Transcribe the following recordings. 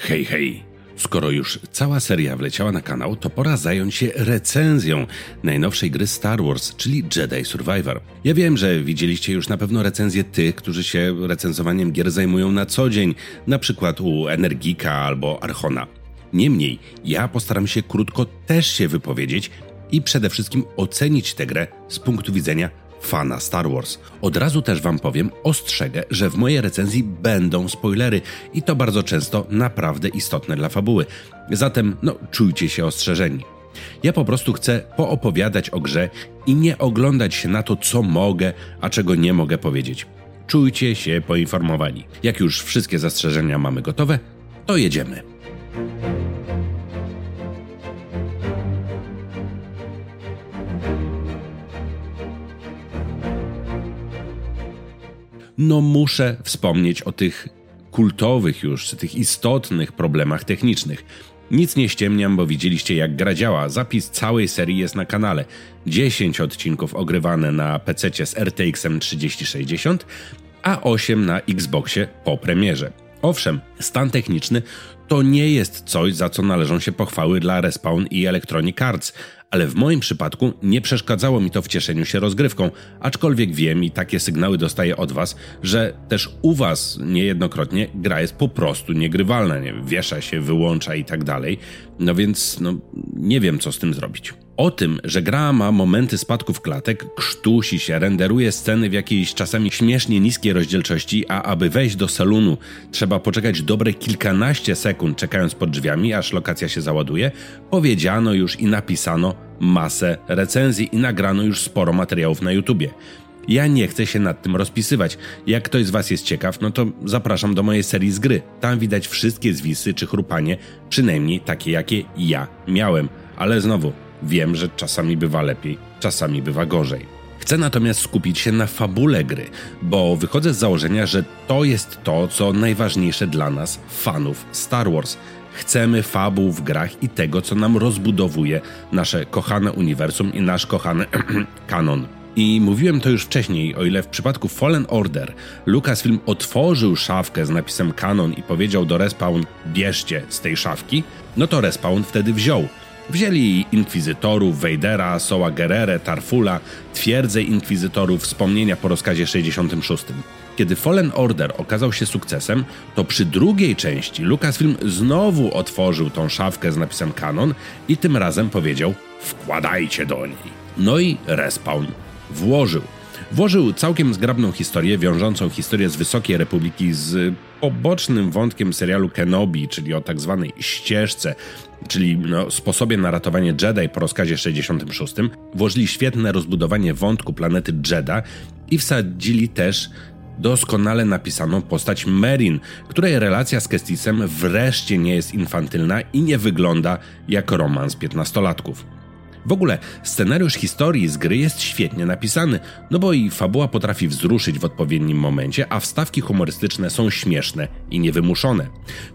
Hej, hej! Skoro już cała seria wleciała na kanał, to pora zająć się recenzją najnowszej gry Star Wars, czyli Jedi Survivor. Ja wiem, że widzieliście już na pewno recenzję tych, którzy się recenzowaniem gier zajmują na co dzień, na przykład u Energika albo Archona. Niemniej, ja postaram się krótko też się wypowiedzieć i przede wszystkim ocenić tę grę z punktu widzenia fana Star Wars. Od razu też Wam powiem, ostrzegę, że w mojej recenzji będą spoilery i to bardzo często naprawdę istotne dla fabuły. Zatem, no, czujcie się ostrzeżeni. Ja po prostu chcę poopowiadać o grze i nie oglądać się na to, co mogę, a czego nie mogę powiedzieć. Czujcie się poinformowani. Jak już wszystkie zastrzeżenia mamy gotowe, to jedziemy. No muszę wspomnieć o tych kultowych już, tych istotnych problemach technicznych. Nic nie ściemniam, bo widzieliście jak gra działa. Zapis całej serii jest na kanale. 10 odcinków ogrywane na PC z RTX 3060, a 8 na Xboxie po premierze. Owszem, stan techniczny to nie jest coś, za co należą się pochwały dla Respawn i Electronic Arts, ale w moim przypadku nie przeszkadzało mi to w cieszeniu się rozgrywką, aczkolwiek wiem i takie sygnały dostaję od Was, że też u Was niejednokrotnie gra jest po prostu niegrywalna, nie? wiesza się, wyłącza i tak dalej, no więc no, nie wiem co z tym zrobić. O tym, że gra ma momenty spadków klatek, krztusi się, renderuje sceny w jakiejś czasami śmiesznie niskiej rozdzielczości, a aby wejść do salonu trzeba poczekać dobre kilkanaście sekund czekając pod drzwiami, aż lokacja się załaduje, powiedziano już i napisano masę recenzji i nagrano już sporo materiałów na YouTubie. Ja nie chcę się nad tym rozpisywać. Jak ktoś z Was jest ciekaw, no to zapraszam do mojej serii z gry. Tam widać wszystkie zwisy czy chrupanie, przynajmniej takie jakie ja miałem. Ale znowu, Wiem, że czasami bywa lepiej, czasami bywa gorzej. Chcę natomiast skupić się na fabule gry, bo wychodzę z założenia, że to jest to, co najważniejsze dla nas, fanów Star Wars. Chcemy fabuł w grach i tego, co nam rozbudowuje nasze kochane uniwersum i nasz kochany kanon. I mówiłem to już wcześniej, o ile w przypadku Fallen Order Lucasfilm otworzył szafkę z napisem kanon i powiedział do Respawn bierzcie z tej szafki, no to Respawn wtedy wziął Wzięli inkwizytorów, Wejdera, Soła Gerere, Tarfula, twierdzę inkwizytorów, wspomnienia po rozkazie 66. Kiedy Fallen Order okazał się sukcesem, to przy drugiej części Lucasfilm znowu otworzył tą szafkę z napisem Canon i tym razem powiedział wkładajcie do niej. No i Respawn włożył. Włożył całkiem zgrabną historię, wiążącą historię z Wysokiej Republiki z pobocznym wątkiem serialu Kenobi, czyli o tak zwanej ścieżce, czyli no, sposobie na ratowanie Jedi po rozkazie 66, włożyli świetne rozbudowanie wątku planety Jedha i wsadzili też doskonale napisaną postać Merin, której relacja z Kestisem wreszcie nie jest infantylna i nie wygląda jak romans piętnastolatków. W ogóle scenariusz historii z gry jest świetnie napisany, no bo i fabuła potrafi wzruszyć w odpowiednim momencie, a wstawki humorystyczne są śmieszne i niewymuszone.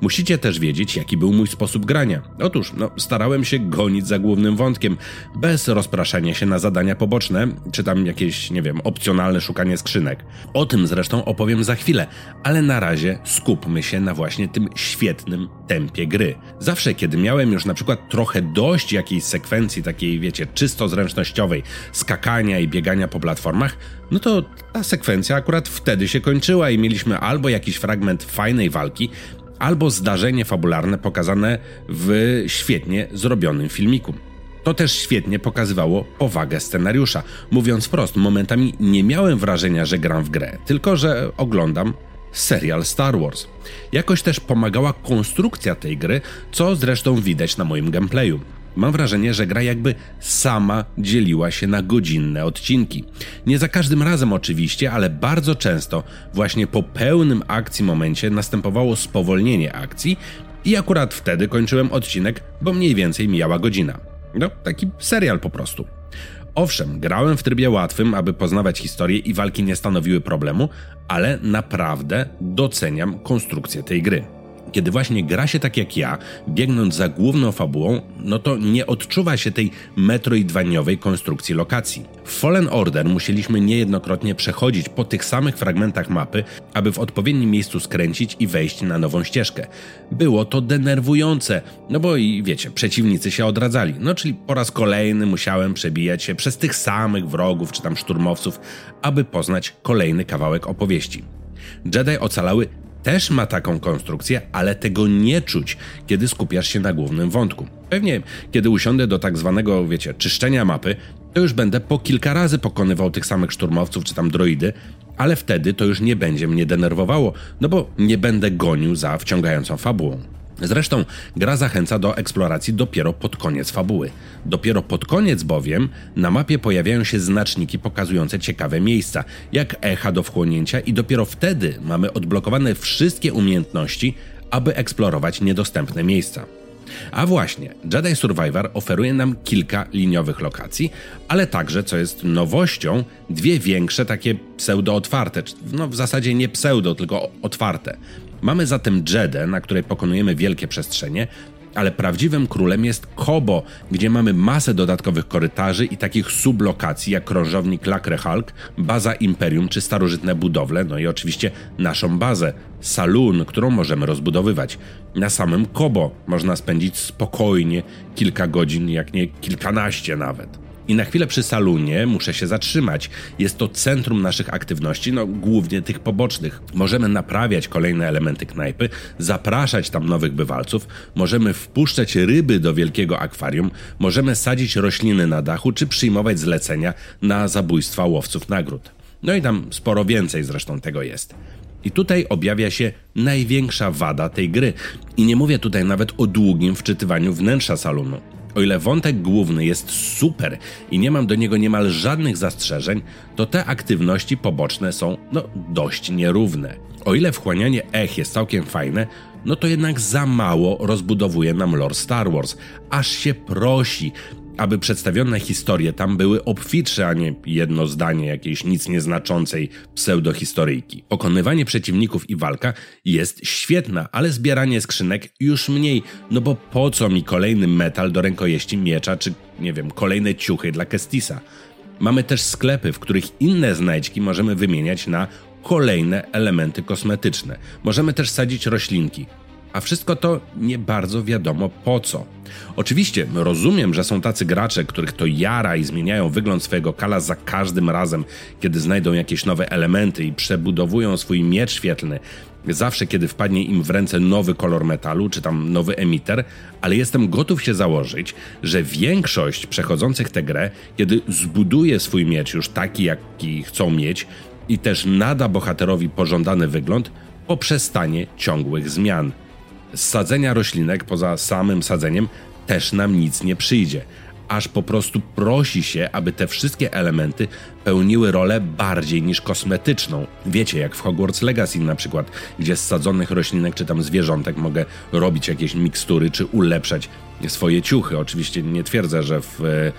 Musicie też wiedzieć, jaki był mój sposób grania. Otóż, no, starałem się gonić za głównym wątkiem, bez rozpraszania się na zadania poboczne, czy tam jakieś, nie wiem, opcjonalne szukanie skrzynek. O tym zresztą opowiem za chwilę, ale na razie skupmy się na właśnie tym świetnym tempie gry. Zawsze, kiedy miałem już na przykład trochę dość jakiejś sekwencji takiej wiecie, czysto zręcznościowej, skakania i biegania po platformach, no to ta sekwencja akurat wtedy się kończyła i mieliśmy albo jakiś fragment fajnej walki, albo zdarzenie fabularne pokazane w świetnie zrobionym filmiku. To też świetnie pokazywało powagę scenariusza. Mówiąc wprost, momentami nie miałem wrażenia, że gram w grę, tylko że oglądam serial Star Wars. Jakoś też pomagała konstrukcja tej gry, co zresztą widać na moim gameplayu. Mam wrażenie, że gra jakby sama dzieliła się na godzinne odcinki. Nie za każdym razem oczywiście, ale bardzo często właśnie po pełnym akcji momencie następowało spowolnienie akcji i akurat wtedy kończyłem odcinek, bo mniej więcej mijała godzina. No, taki serial po prostu. Owszem, grałem w trybie łatwym, aby poznawać historię i walki nie stanowiły problemu, ale naprawdę doceniam konstrukcję tej gry. Kiedy właśnie gra się tak jak ja, biegnąc za główną fabułą, no to nie odczuwa się tej metroidwaniowej konstrukcji lokacji. W Fallen Order musieliśmy niejednokrotnie przechodzić po tych samych fragmentach mapy, aby w odpowiednim miejscu skręcić i wejść na nową ścieżkę. Było to denerwujące, no bo i wiecie, przeciwnicy się odradzali. No czyli po raz kolejny musiałem przebijać się przez tych samych wrogów czy tam szturmowców, aby poznać kolejny kawałek opowieści. Jedi ocalały też ma taką konstrukcję, ale tego nie czuć, kiedy skupiasz się na głównym wątku. Pewnie, kiedy usiądę do tak zwanego, wiecie, czyszczenia mapy, to już będę po kilka razy pokonywał tych samych szturmowców czy tam droidy, ale wtedy to już nie będzie mnie denerwowało, no bo nie będę gonił za wciągającą fabułą. Zresztą gra zachęca do eksploracji dopiero pod koniec fabuły. Dopiero pod koniec bowiem na mapie pojawiają się znaczniki pokazujące ciekawe miejsca, jak echa do wchłonięcia i dopiero wtedy mamy odblokowane wszystkie umiejętności, aby eksplorować niedostępne miejsca. A właśnie, Jedi Survivor oferuje nam kilka liniowych lokacji, ale także, co jest nowością, dwie większe, takie pseudo-otwarte, no w zasadzie nie pseudo, tylko otwarte. Mamy zatem Jedę, na której pokonujemy wielkie przestrzenie, ale prawdziwym królem jest Kobo, gdzie mamy masę dodatkowych korytarzy i takich sublokacji jak krążownik Hulk, baza Imperium czy starożytne budowle, no i oczywiście naszą bazę, saloon, którą możemy rozbudowywać. Na samym Kobo można spędzić spokojnie kilka godzin, jak nie kilkanaście nawet. I na chwilę przy salonie muszę się zatrzymać. Jest to centrum naszych aktywności, no głównie tych pobocznych. Możemy naprawiać kolejne elementy knajpy, zapraszać tam nowych bywalców, możemy wpuszczać ryby do wielkiego akwarium, możemy sadzić rośliny na dachu czy przyjmować zlecenia na zabójstwa łowców nagród. No i tam sporo więcej zresztą tego jest. I tutaj objawia się największa wada tej gry. I nie mówię tutaj nawet o długim wczytywaniu wnętrza salonu. O ile wątek główny jest super i nie mam do niego niemal żadnych zastrzeżeń, to te aktywności poboczne są no dość nierówne. O ile wchłanianie ech jest całkiem fajne, no to jednak za mało rozbudowuje nam lore Star Wars. Aż się prosi, aby przedstawione historie tam były obfitsze, a nie jedno zdanie jakiejś nic nieznaczącej pseudohistoryjki. Pokonywanie przeciwników i walka jest świetna, ale zbieranie skrzynek już mniej, no bo po co mi kolejny metal do rękojeści miecza, czy nie wiem, kolejne ciuchy dla Kestisa. Mamy też sklepy, w których inne znajdźki możemy wymieniać na kolejne elementy kosmetyczne. Możemy też sadzić roślinki. A wszystko to nie bardzo wiadomo po co. Oczywiście rozumiem, że są tacy gracze, których to jara i zmieniają wygląd swojego kala za każdym razem, kiedy znajdą jakieś nowe elementy i przebudowują swój miecz świetlny. Zawsze, kiedy wpadnie im w ręce nowy kolor metalu, czy tam nowy emiter, ale jestem gotów się założyć, że większość przechodzących tę grę, kiedy zbuduje swój miecz już taki, jaki chcą mieć, i też nada bohaterowi pożądany wygląd, poprzestanie ciągłych zmian sadzenia roślinek poza samym sadzeniem też nam nic nie przyjdzie. Aż po prostu prosi się, aby te wszystkie elementy pełniły rolę bardziej niż kosmetyczną. Wiecie, jak w Hogwarts Legacy na przykład, gdzie z sadzonych roślinek czy tam zwierzątek mogę robić jakieś mikstury czy ulepszać swoje ciuchy. Oczywiście nie twierdzę, że w e,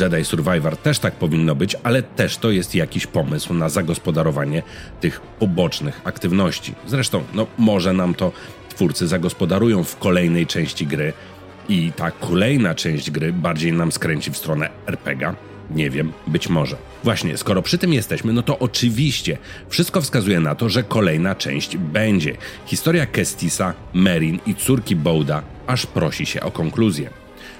Jedi Survivor też tak powinno być, ale też to jest jakiś pomysł na zagospodarowanie tych pobocznych aktywności. Zresztą, no może nam to twórcy zagospodarują w kolejnej części gry i ta kolejna część gry bardziej nam skręci w stronę RPG. Nie wiem, być może. Właśnie, skoro przy tym jesteśmy, no to oczywiście wszystko wskazuje na to, że kolejna część będzie. Historia Kestisa, Merin i córki Bouda aż prosi się o konkluzję.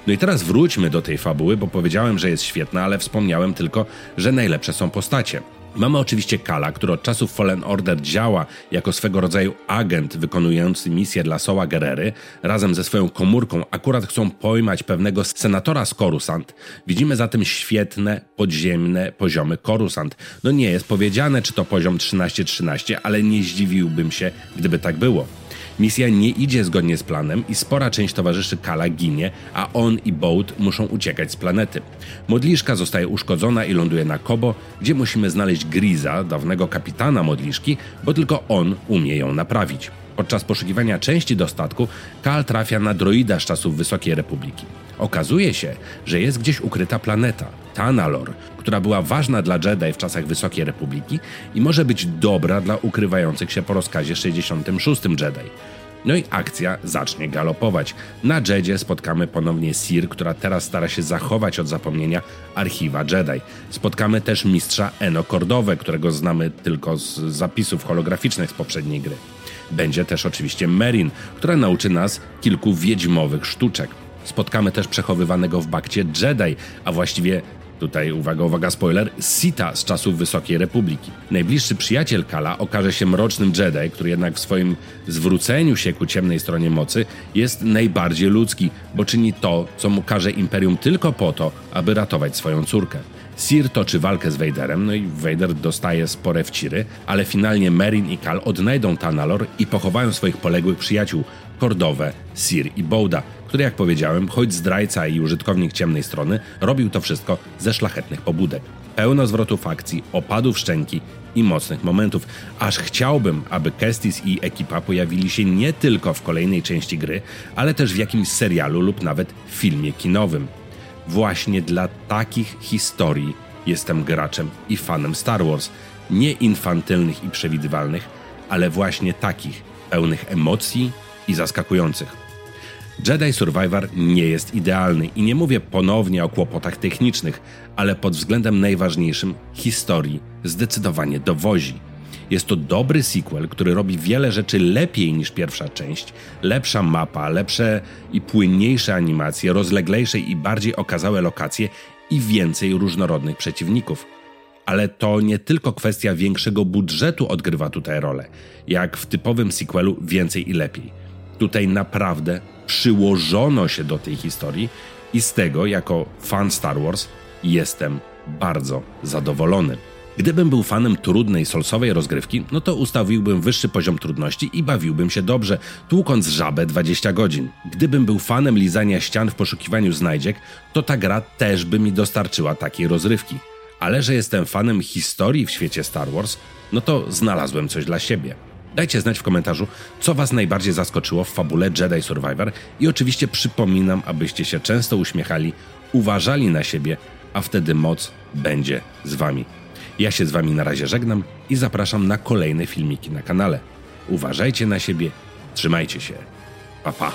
No i teraz wróćmy do tej fabuły, bo powiedziałem, że jest świetna, ale wspomniałem tylko, że najlepsze są postacie. Mamy oczywiście Kala, który od czasów Fallen Order działa jako swego rodzaju agent wykonujący misję dla Soła Gerery. Razem ze swoją komórką akurat chcą pojmać pewnego senatora z Coruscant. Widzimy zatem świetne, podziemne poziomy Coruscant. No nie jest powiedziane, czy to poziom 13-13, ale nie zdziwiłbym się, gdyby tak było. Misja nie idzie zgodnie z planem i spora część towarzyszy Kala ginie, a on i Boat muszą uciekać z planety. Modliszka zostaje uszkodzona i ląduje na Kobo, gdzie musimy znaleźć Griza, dawnego kapitana modliszki, bo tylko on umie ją naprawić. Podczas poszukiwania części do statku, Kal trafia na droida z czasów Wysokiej Republiki. Okazuje się, że jest gdzieś ukryta planeta, Tanalor, która była ważna dla Jedi w czasach Wysokiej Republiki i może być dobra dla ukrywających się po rozkazie 66 Jedi. No i akcja zacznie galopować. Na Jedzie spotkamy ponownie Sir, która teraz stara się zachować od zapomnienia archiwa Jedi. Spotkamy też mistrza Eno Cordove, którego znamy tylko z zapisów holograficznych z poprzedniej gry. Będzie też oczywiście Merin, która nauczy nas kilku wiedźmowych sztuczek. Spotkamy też przechowywanego w bakcie Jedi, a właściwie Tutaj uwaga, uwaga, spoiler, Sita z czasów Wysokiej Republiki. Najbliższy przyjaciel Kala okaże się mrocznym Jedi, który jednak w swoim zwróceniu się ku ciemnej stronie mocy jest najbardziej ludzki, bo czyni to, co mu każe Imperium tylko po to, aby ratować swoją córkę. Sir toczy walkę z Vaderem, no i Vader dostaje spore wciry, ale finalnie Merin i Kal odnajdą Tanalor i pochowają swoich poległych przyjaciół, Kordowe, Sir i Bouda, który jak powiedziałem, choć zdrajca i użytkownik ciemnej strony, robił to wszystko ze szlachetnych pobudek. Pełno zwrotów akcji, opadów szczęki i mocnych momentów, aż chciałbym, aby Kestis i ekipa pojawili się nie tylko w kolejnej części gry, ale też w jakimś serialu lub nawet filmie kinowym. Właśnie dla takich historii jestem graczem i fanem Star Wars. Nie infantylnych i przewidywalnych, ale właśnie takich, pełnych emocji i zaskakujących. Jedi Survivor nie jest idealny i nie mówię ponownie o kłopotach technicznych, ale pod względem najważniejszym historii zdecydowanie dowozi. Jest to dobry sequel, który robi wiele rzeczy lepiej niż pierwsza część. Lepsza mapa, lepsze i płynniejsze animacje, rozleglejsze i bardziej okazałe lokacje i więcej różnorodnych przeciwników. Ale to nie tylko kwestia większego budżetu odgrywa tutaj rolę. Jak w typowym sequelu więcej i lepiej. Tutaj naprawdę przyłożono się do tej historii i z tego, jako fan Star Wars, jestem bardzo zadowolony. Gdybym był fanem trudnej, solsowej rozgrywki, no to ustawiłbym wyższy poziom trudności i bawiłbym się dobrze, tłukąc żabę 20 godzin. Gdybym był fanem lizania ścian w poszukiwaniu znajdziek, to ta gra też by mi dostarczyła takiej rozrywki. Ale że jestem fanem historii w świecie Star Wars, no to znalazłem coś dla siebie. Dajcie znać w komentarzu, co Was najbardziej zaskoczyło w fabule Jedi Survivor i oczywiście przypominam, abyście się często uśmiechali, uważali na siebie, a wtedy moc będzie z Wami. Ja się z Wami na razie żegnam i zapraszam na kolejne filmiki na kanale. Uważajcie na siebie, trzymajcie się. Pa pa!